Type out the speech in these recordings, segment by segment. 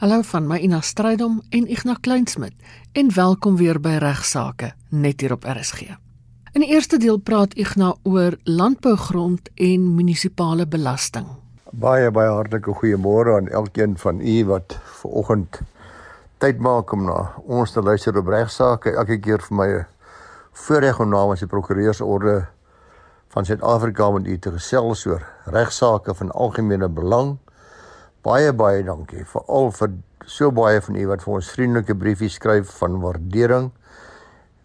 Hallo van my Ina Strydom en Ignas Kleinsmid en welkom weer by Regsake net hier op RSG. In die eerste deel praat Ignas oor landbougrond en munisipale belasting. Baie baie hartlike goeiemôre aan elkeen van u wat ver oggend tyd maak om na ons te luister op Regsake. Elke keer vir my voorreg om namens die prokureursorde van Suid-Afrika met u te gesels oor regsaake van algemene belang Baie baie dankie vir al vir so baie van u wat vir ons vriendelike briefies skryf van waardering.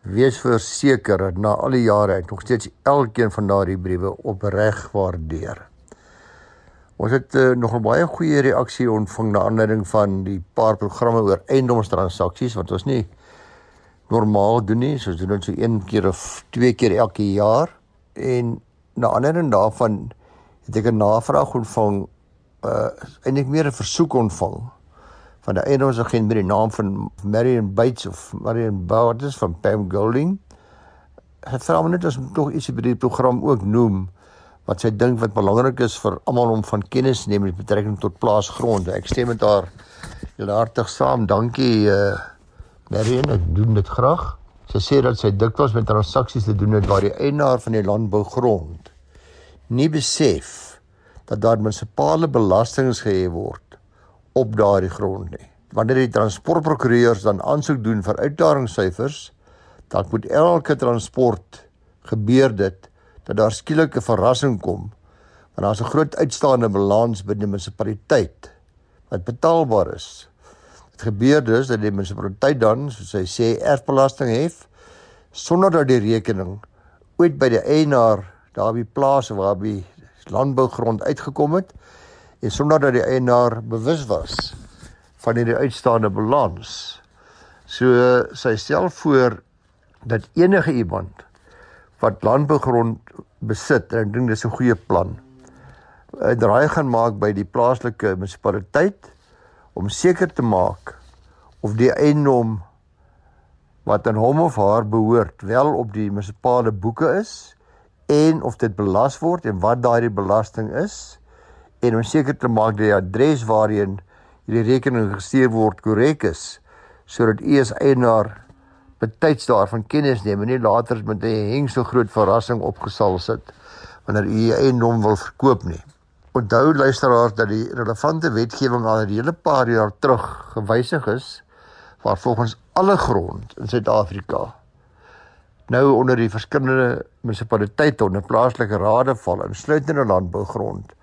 Wees verseker dat na al die jare ek nog steeds elkeen van daardie briewe opreg waardeer. Ons het uh, nog 'n baie goeie reaksie ontvang na aanleiding van die paar programme oor eiendomstransaksies wat ons nie normaal doen nie, soos doen ons so een keer of twee keer elke jaar en na aanleiding daarvan het ek 'n navraag ontvang uh eintlik meer 'n versoek ontvang van 'n eienaarsagent met die naam van Marion Bates of Marion Bowers van Pam Golding. Het vra my net as om tog ietsie by die program ook noem wat sy dink wat belangrik is vir almal om van kennis neem met betrekking tot plaasgronde. Ek stem met haar hartig saam. Dankie uh Marion, ek doen dit graag. Sy sê dat sy dikwels met transaksies te doen het waar die eienaar van die landbougrond nie besef dat daar munisipale belastings gehef word op daardie grond nie. Wanneer die transportprokureurs dan aansoek doen vir uitdaringssyfers, dan moet elke transport gebeur dit dat daar skielik 'n verrassing kom want daar's 'n groot uitstaande balans by die munisipaliteit wat betaalbaar is. Dit gebeur dus dat die munisipaliteit dan, soos hy sê, erfbelasting hef sonder dat die rekening ooit by die eienaar daar by plase waar by landbougrond uitgekom het en sonder dat die eienaar bewus was van hierdie uitstaande balans. So sy stel voor dat enige iemand wat landbougrond besit, en ek dink dis 'n goeie plan, 'n draai gaan maak by die plaaslike munisipaliteit om seker te maak of die eiendom wat aan hom of haar behoort wel op die munisipale boeke is en of dit belas word en wat daardie belasting is en om seker te maak dat die adres waarheen hierdie rekening gestuur word korrek is sodat u as eienaar betyds daarvan kennis neem en nie later met 'n heng so groot verrassing opgesal sit wanneer u eiendom wil verkoop nie. Onthou luisteraars dat die relevante wetgewing al 'n hele paar jaar terug gewysig is waar volgens alle grond in Suid-Afrika nou onder die verskillende munisipaliteite onder plaaslike rade val insluitende landbougrond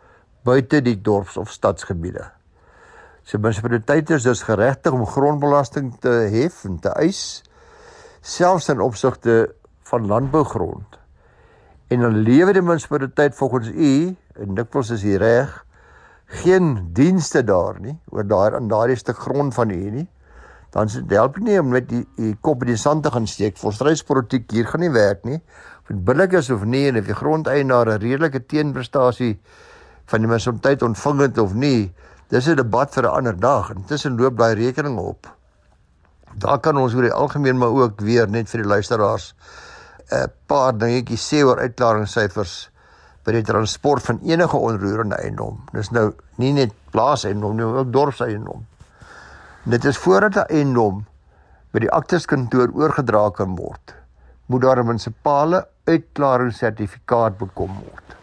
buite die dorps of stadsgebiede. So munisipaliteite is dus geregtig om grondbelasting te hef en te eis selfs in opsigte van landbougrond. En dan lewer die munisipaliteit volgens u en dikwels is hier reg geen dienste daar nie oor daar aan daardie stuk grond van u nie dan se help nie om net die, die kop in die sand te gaan steek. Volstrydspolitiek hier gaan nie werk nie. Of billik is of nie en of die grondeienaar 'n redelike teenprestasie van die munisipaliteit ontvang het of nie, dis 'n debat vir 'n ander dag. Intussen loop daai rekening op. Daar kan ons oor die algemeen maar ook weer net vir die luisteraars 'n paar dingetjies sê oor uitklaringssyfers by die transport van enige onroerende eiendom. Dis nou nie net plaaseiendom nie, ook dorpseiendom. Dit is voordat 'n eiendom by die akteskantoor oorgedra kan word, moet daar 'n munisipale uitklaringssertifikaat bekom word.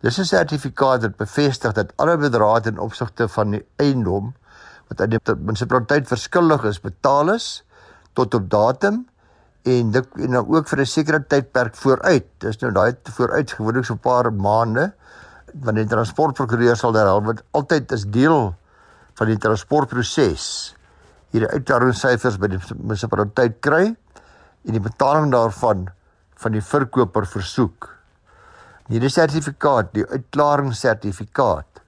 Dis 'n sertifikaat wat bevestig dat alle bedrae ten opsigte van die eiendom wat aan die munisipaliteit verskuldig is, betaal is tot op datum en dit en nou ook vir 'n sekere tydperk vooruit. Dis nou daai vooruit gewoonlik so 'n paar maande wanneer die transportprokureur sal daarhou wat altyd is deel van die transportproses hierdie uitdaringssyfers by die munisipaliteit kry en die betaling daarvan van die verkoper versoek. Hierdie sertifikaat, die uitklaringssertifikaat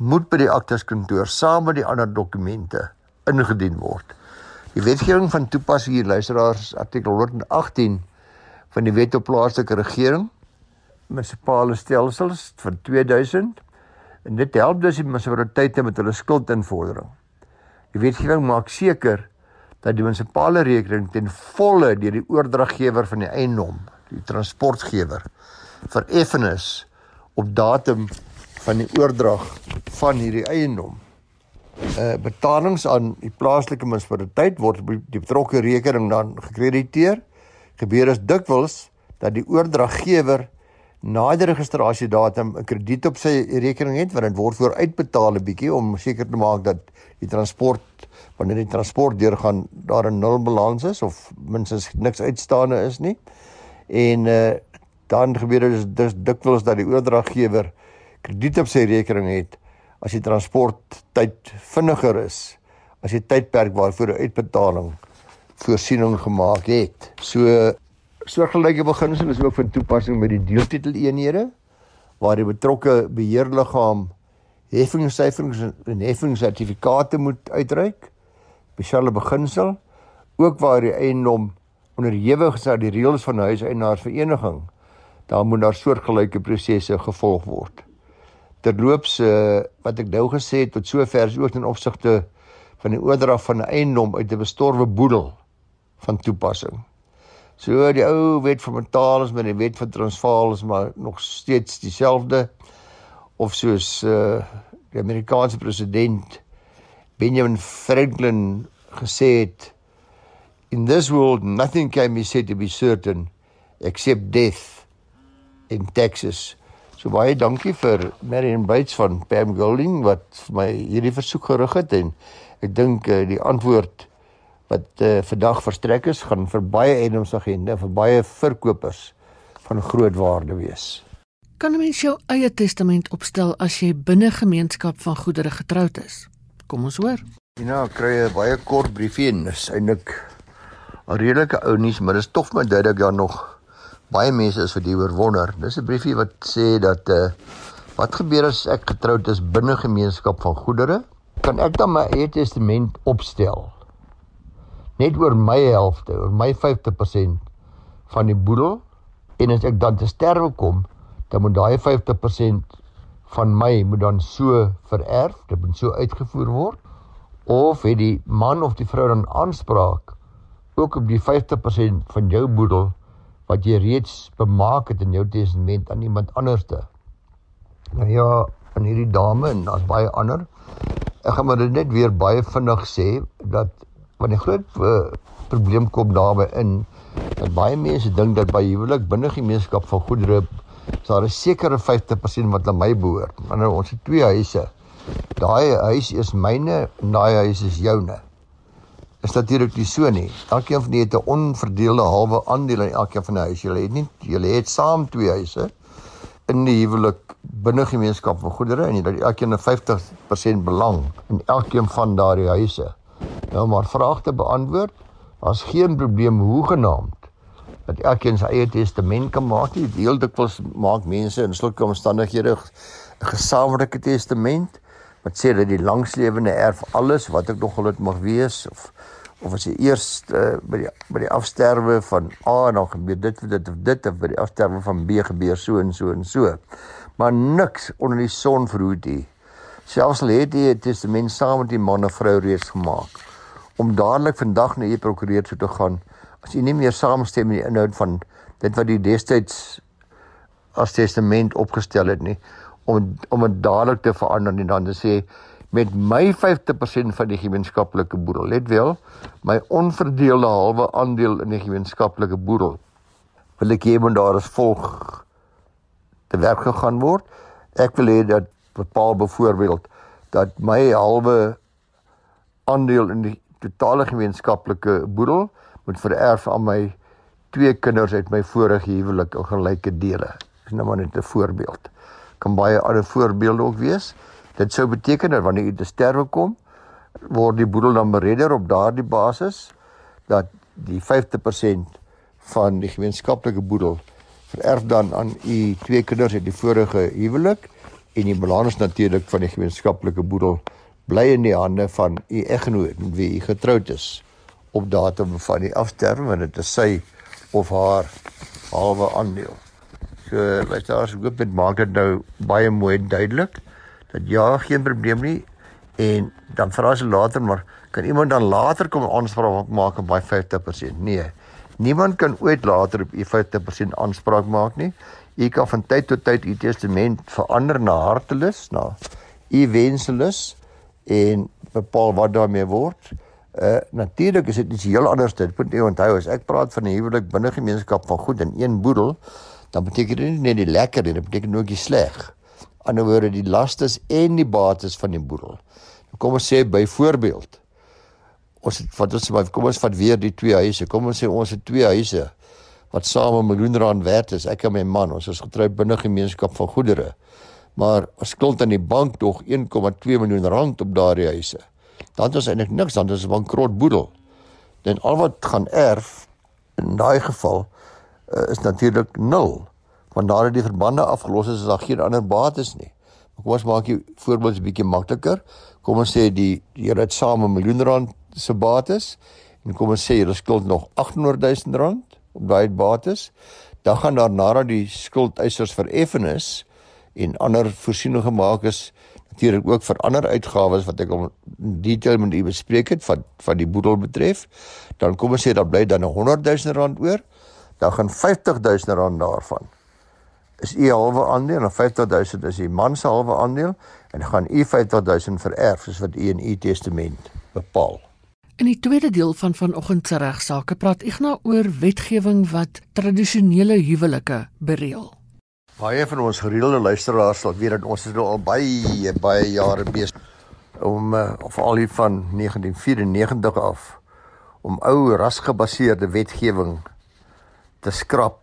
moet by die akteskantoor saam met die ander dokumente ingedien word. Die wetgewing van toepassing hier luisteraars artikel 118 van die Wet op plaaslike regering munisipale stelsels van 2000 En dit help dus die munisipaliteite met hulle skuldinvordering. Die wetgewing maak seker dat die munisipale rekening ten volle deur die oordraggewer van die eiendom, die transportgewer, vereffen is op datum van die oordrag van hierdie eiendom. uh betalings aan die plaaslike munisipaliteit word op die betrokke rekening dan gekrediteer. Gebeur is dikwels dat die oordraggewer na die registrasiedatum 'n krediet op sy rekening het want dit word voor uitbetaal 'n bietjie om seker te maak dat die transport wanneer die transport deurgaan daar 'n nul balans is of minstens niks uitstaande is nie. En uh dan gebeur dit dus, dikwels dat die oordraggewer krediet op sy rekening het as die transport tyd vinniger is as die tydperk waarvoor 'n uitbetaling voorsiening gemaak het. So soortgelyke beginsel is ook van toepassing met die deeltitel eenhede waar die betrokke beheerliggaam heffingssyferings en heffingssertifikate moet uitreik. Spesiale beginsel ook waar die eiendom onderhewig is aan die reëls van die huiseienaarsvereniging. Daar moet daar soortgelyke prosesse gevolg word terloops uh, wat ek nou gesê het tot sover is ook ten opsigte van die oordrag van 'n eiendom uit 'n bestorwe boedel van toepassing. So die ou wet van Mentalis met die wet van Transvaal is maar nog steeds dieselfde. Of soos uh, die Amerikaanse president Benjamin Franklin gesê het in this world nothing can be said to be certain except death in Texas. So baie dankie vir Marion Bates van Pam Golding wat my hierdie versoek gerig het en ek dink uh, die antwoord wat uh, vandag verstrek is gaan vir baie eiendomsagente vir baie verkopers van groot waarde wees. Kan 'n mens jou eie testament opstel as jy binne gemeenskap van goedere getroud is? Kom ons hoor. Ja, kry 'n baie kort briefie en is eintlik 'n redelike ou nuus, maar dit is tog maar duidelik ja nog baie mense is vir die oor wonder. Dis 'n briefie wat sê dat uh wat gebeur as ek getroud is binne gemeenskap van goedere? Kan ek dan my eie testament opstel? Net oor my helfte, oor my 50% van die boedel en as ek dan te sterwe kom, dan moet daai 50% van my moet dan so vererf, dit moet so uitgevoer word of het die man of die vrou dan aanspraak ook op die 50% van jou boedel wat jy reeds bemaak het in jou testament aan iemand anderste. Nou ja, aan hierdie dame en daar's baie ander. Ek gaan maar net weer baie vinnig sê dat wanneer 'n groot uh, probleem kom daarby in dat baie mense dink dat by huwelik binne gemeenskap van goedere daar 'n sekere 50% wat aan my behoort. Maar nou ons het twee huise. Daai huis is myne en daai huis is joune is natuurlik nie so nie. Elkeen van julle het 'n onverdeelde halwe aandeel in elkeen van die huise. Julle het nie julle het saam twee huise in die huwelik binne gemeenskap van goedere en julle het elkeen 'n 50% belang in elkeen van daardie huise. Nou maar vrae te beantwoord. Daar's geen probleem hoe genaamd dat elkeen sy eie testament kan maak. Die deel dikwels maak mense in sulke omstandighede 'n gesamentlike testament wat sê dat die langslewende erf alles wat ek nog dit mag wees of of as jy eers uh, by die by die afsterwe van A en dan gebeur dit dit of dit of by die afsterwe van B gebeur so en so en so. Maar niks onder die son verhoed nie. Selfs al het jy 'n testament saam met die man of vrou reeds gemaak om dadelik vandag na die prokureur toe te gaan as jy nie meer saamstem met die inhoud van dit wat die destyds as testament opgestel het nie om om dit dadelik te verander en dan te sê met my 50% van die gemeenskaplike boedel. Let wel, my onverdeelde halwe aandeel in die gemeenskaplike boedel. Wil ek hê moet daar as volg te werk gegaan word. Ek wil hê dat bepaal byvoorbeeld dat my halwe aandeel in die totale gemeenskaplike boedel moet vererf aan my twee kinders uit my vorige huwelik in gelyke dele. Dis nou maar net 'n voorbeeld. Kan baie ander voorbeelde ook wees. Dit sou beteken dat wanneer u te sterwe kom, word die boedel dan beredder op daardie basis dat die 50% van die gemeenskaplike boedel vererf dan aan u twee kinders uit die vorige huwelik en die balans natuurlik van die gemeenskaplike boedel bly in die hande van u eggenoot met wie u getroud is op datum van die afsterwe wanneer dit is sy of haar halwe aandeel. So, weet jy, as ek dit maak dit nou baie mooi duidelik dat ja, geen probleem nie en dan vra sy later maar kan iemand dan later kom aanspraak maak op by 50%? Nee. Niemand kan ooit later op 50% aanspraak maak nie. U kan van tyd tot tyd u testament verander na hartelus, na u wenselus en bepaal wat daarmee word. Uh natuurlik is dit iets heel anders. Dit moet jy onthou as ek praat van 'n huwelik binne gemeenskap van goed in een boedel, dan beteken dit nie net die lekker nie, dit beteken ook die sleg. Aan die lastes en die bates van die boedel. Kom ons sê byvoorbeeld ons het wat ons kom ons vat weer die twee huise. Kom ons sê ons het twee huise wat saam 'n miljoen rand werd is. Ek en my man, ons is getroud binne gemeenskap van goedere. Maar ons skuld aan die bank tog 1,2 miljoen rand op daardie huise. Dan het ons eintlik niks, dan is bankrot boedel. Dan al wat gaan erf in daai geval uh, is natuurlik nul. Want nadat die verbande afgelos is, is daar geen ander bates nie. Maar kom ons maak die voorbeeld 'n bietjie makliker. Kom ons sê die jy het saam 'n miljoen rand se bates en kom ons sê jy skuld nog 800 000 rand op daai bates, dan gaan daar nadat die skuldeisers vereffen is en ander voorsiening gemaak is natuurlik ook vir ander uitgawes wat ek in detail met u bespreek het van van die boedel betref, dan kom ons sê daar bly dan 100 000 rand oor, dan gaan 50 000 rand daarvan is u halwe aandeel en 50 000 is die man se halwe aandeel en gaan u 50 000 vererf soos wat u in u testament bepaal. In die tweede deel van vanoggend se regsaake praat Ignas oor wetgewing wat tradisionele huwelike bereël. Baie van ons gereelde luisteraars sal weet dat ons is nou al baie baie jare besig om uh, of al hier van 1994 af om ou rasgebaseerde wetgewing te skrap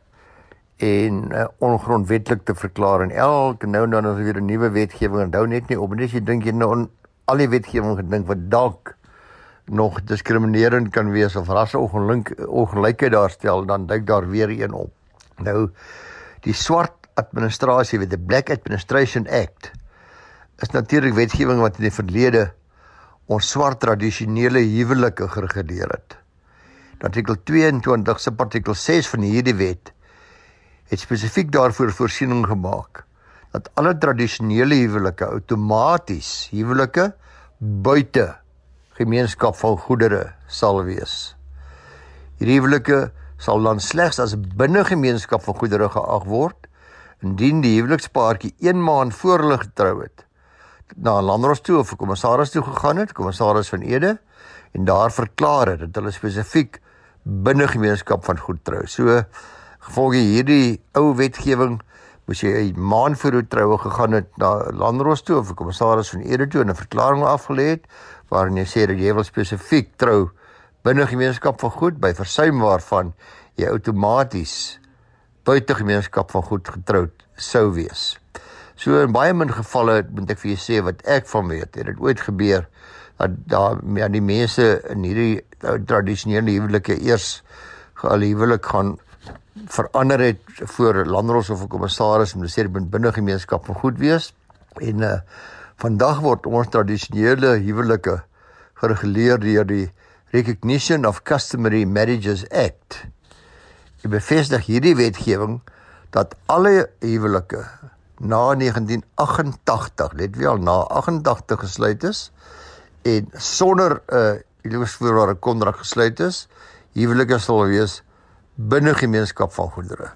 en uh, ongrondwettig te verklaar en elke nou dan as weer 'n nuwe wetgewing onthou net nie op net as jy dink jy nou al die wetgewing gedink wat dalk nog diskriminerend kan wees of rasse ongelykheid daarstel, dan duik daar weer een op. Nou die swart administrasie met die Black Administration Act is natuurlik wetgewing wat in die verlede ons swart tradisionele huwelike gereguleer het. Artikel 22 se artikel 6 van hierdie wet het spesifiek daarvoor voorsiening gemaak dat alle tradisionele huwelike outomaties huwelike buite gemeenskap van goedere sal wees. Hierdie huwelike sal dan slegs as binne gemeenskap van goedere geag word indien die huwelikspaartjie 1 maand voor hulle getrou het na 'n landros toe of 'n kommissaris toe gegaan het, kommissaris van Ede en daar verklaar het dat hulle spesifiek binne gemeenskap van goed trou. So gevolge hierdie ou wetgewing moes jy 'n maand voor jou troue gegaan het na landros toe of 'n kommissaris van Ede toe en 'n verklaring afgelê het waarin jy sê dat jy wil spesifiek trou binne gemeenskap van goed by versuim waarvan jy outomaties buite gemeenskap van goed getroud sou wees. So in baie min gevalle moet ek vir julle sê wat ek van weet, het dit ooit gebeur dat daar ja die mense in hierdie tradisionele huwelike eers gehuwelik gaan verander het voor landros of 'n kommissaris om te sê dit moet binne gemeenskap van goed wees en uh Vandag word ons tradisionele huwelike gereguleer deur die Recognition of Customary Marriages Act. Dit bevestig hierdie wetgewing dat alle huwelike na 1988, let wel na 88 gesluit is en sonder 'n uh, huweliksvoorwaarde kontrak gesluit is, huwelike sal wees binne gemeenskap van goedere.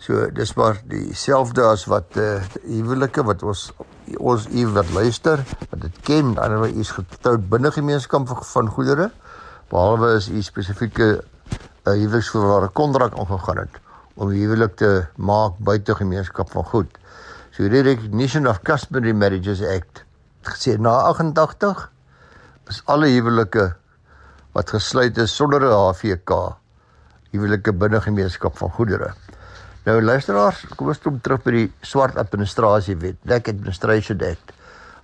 So dis maar dieselfde as wat eh uh, huwelike wat ons ons u wat luister, wat dit ken, dan is getroud binne gemeenskap van goedere, behalwe as u spesifieke 'n huweliksvoorwaarde kontrak aangegaan het om huwelik te maak buite gemeenskap van goed. So die Recognition of Customary Marriages Act gesê na 88 is alle huwelike wat gesluit is sonder 'n HVK huwelike binne gemeenskap van goedere. Nou luisteraars, kom ons kom terug by die swart administrasie wet, Black Administration Act.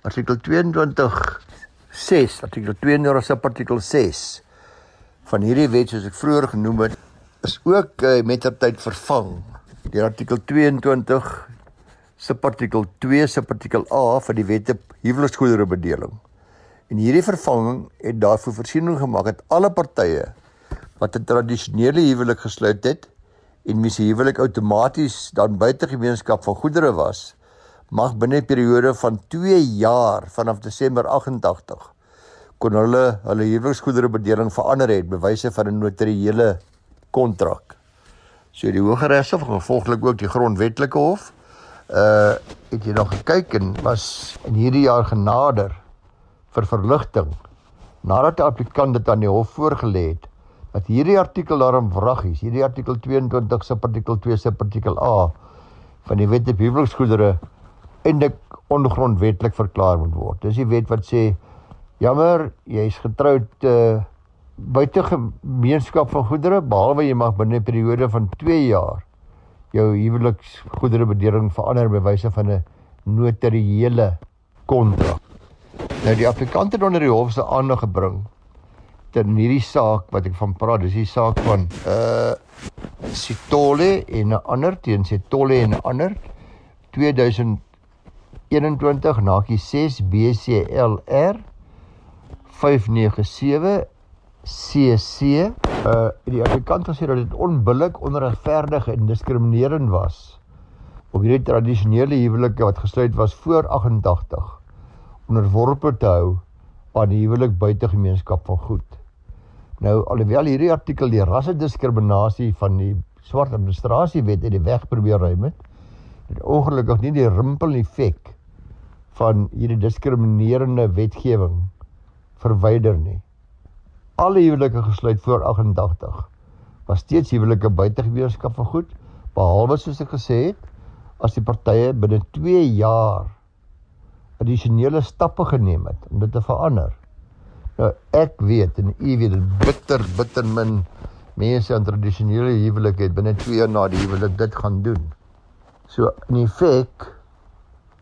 Artikel 22 6, artikel 22 sub artikel 6 van hierdie wet soos ek vroeër genoem het, is ook uh, met ter tyd vervang deur artikel 22 sub artikel 2 sub artikel A van die wette huweliksgoedere bedeling. En hierdie vervanging het daarvoor voorsiening gemaak dat alle partye wat 'n tradisionele huwelik gesluit het, en wie se huwelik outomaties dan buite gemeenskap van goedere was, mag binne 'n periode van 2 jaar vanaf Desember 88 kon hulle hulle huweliksgoedere bedeling verander het bewyse van 'n notariële kontrak. So die Hooggeregshof en gevolglik ook die Grondwetlike Hof uh het jy nog gekyk en was in hierdie jaar genader vir verligting nadat die applikant dit aan die hof voorgelê het dat hierdie artikel daarin wraggies, hierdie artikel 22 se artikel 2 se artikel A van die wet op huweliksgoedere eintlik ongrondwettig verklaar moet word. Dis die wet wat sê jammer, jy's getroud uh, buite gemeenskap van goedere behalwe jy mag binne 'n periode van 2 jaar jou huweliksgoedere bedering verander by wyse van 'n notariële kontrak. Nou die applikant het onder die hof se aandag gebring ter hierdie saak wat ek van praat, dis die saak van uh Sitole en 'n ander teen Sitole en 'n ander 2021 nakie 6 BCLR 597 CC uh die applikant gesê dat dit onbillik, onregverdig en diskriminerend was om hierdie tradisionele huwelike wat gesluit was voor 88 onderworpe te hou aan die huwelik buite gemeenskap van goed. Nou alhoewel hierdie artikel die rasse diskriminasie van die swart administrasiewet uit die weg probeer ruim het, het ongelukkig nie die rimpel effek van hierdie diskriminerende wetgewing verwyder nie. Alle huwelike gesluit voor 88 was steeds huwelike buite gemeenskap van goed behalwe soos ek gesê het as die partye binne 2 jaar addisionele stappe geneem het om dit te verander. Nou ek weet en u weet dit bitter bitter min mense aan tradisionele huwelik het binne 2 jaar na die huwelik dit gaan doen. So in feite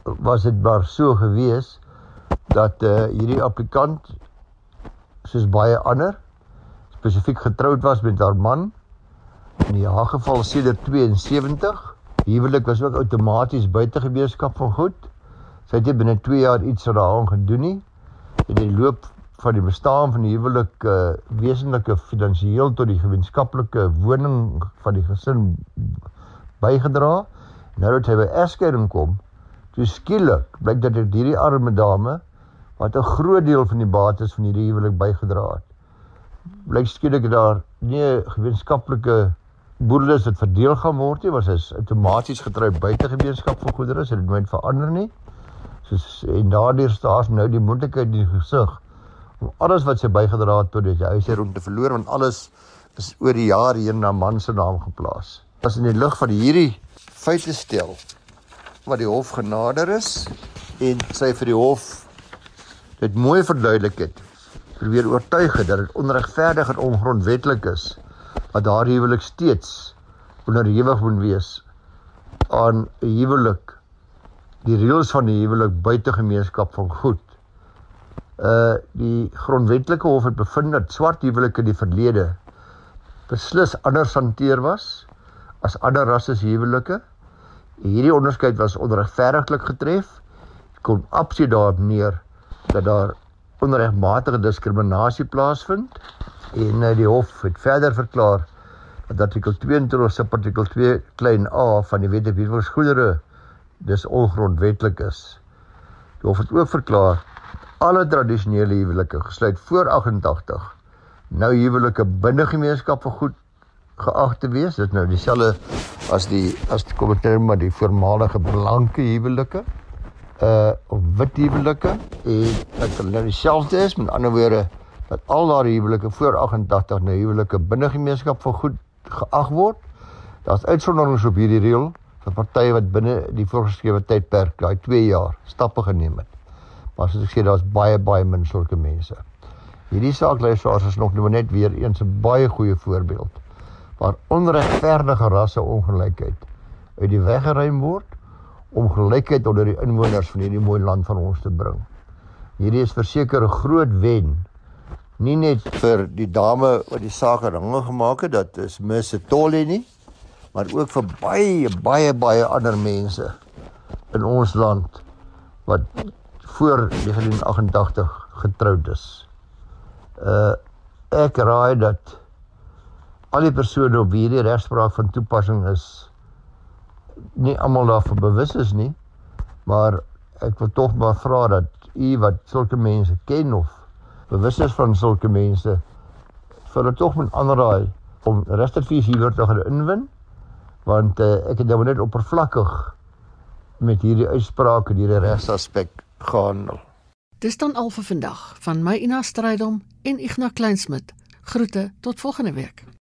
was dit maar so gewees dat uh, hierdie applikant soos baie ander spesifiek getroud was met haar man in die geval sedert 72 huwelik was ook outomaties buite gemeenskap van goed Sy het binne 2 jaar iets aan haar gedoen nie. In die loop van die bestaan van die huwelik uh, wesenlike finansiëel tot die gemeenskaplike woning van die gesin bygedra. Nou dat sy by egskeiding kom, toe skielik blyk dat dit hierdie arme dame wat 'n groot deel van die bates van hierdie huwelik bygedra het. Blyk skielik daar nie gemeenskaplike boerdery wat verdeel gaan word nie, was hy outomaties getrou buite gemeenskap van goedere, so dit nooit verander nie soos en daardeur staas nou die moontlikheid in die gesig om alles wat sy bygedra het tot die huis hier om te verloor want alles is oor die jaar hier na man se naam geplaas. As in die lig van hierdie feite stel wat die hof genader is en sy vir die hof dit mooi verduidelik het probeer oortuig dat dit onregverdig en ongrondwettig is dat daardie huwelik steeds onderhewig moet wees aan 'n huwelik die reëls van die huwelik buite gemeenskap van goed. Uh die grondwetlike hof het bevind dat swart huwelike in die verlede beslis anders hanteer was as ander rasse huwelike. Hierdie onderskeid was onregverdiglik getref. Kom absoluut daarop neer dat daar onregmatige diskriminasie plaasvind en uh, die hof het verder verklaar dat artikel 22 se artikel 2 klein a van die wet op huweliksgoedere dis ongrondwettig is. Die hof het ook verklaar alle tradisionele huwelike gesluit voor 88 nou huwelike binne gemeenskap vir goed geag te wees. Dit nou dieselfde as die as die kommentaar maar die voormalige blanke huwelike uh wit huwelike en dat hulle dieselfde is met ander woorde dat al daardie huwelike voor 88 nou huwelike binne gemeenskap vir goed geag word. Daar's uitsonderings op hierdie reël vir partye wat binne die voorgeskrewe tydperk, daai 2 jaar, stappe geneem het. Maar soos ek sê, daar's baie baie min sulke mense. Hierdie saak soos ons nog net weer eens 'n baie goeie voorbeeld waar onregverdige rasse ongelykheid uit die weg geruim word om gelykheid onder die inwoners van hierdie mooi land van ons te bring. Hierdie is verseker 'n groot wen nie net vir die dame wat die saak ringe gemaak het dat is Miss Tolle nie maar ook vir baie baie baie ander mense in ons land wat voor 1988 getroud is. Uh ek raai dat al die persone op wie die regspraak van toepassing is nie almal daarvan bewus is nie, maar ek wil tog maar vra dat u wat sulke mense ken of bewus is van sulke mense vir hulle tog moet aanraai om regtervies hieroor te gaan inwin want uh, ek het nou net oppervlakkig met hierdie uitsprake en hierdie regsaspek gehandel. Dis dan al vir vandag van my Ina Strydom en Ignas Kleinsmid. Groete tot volgende week.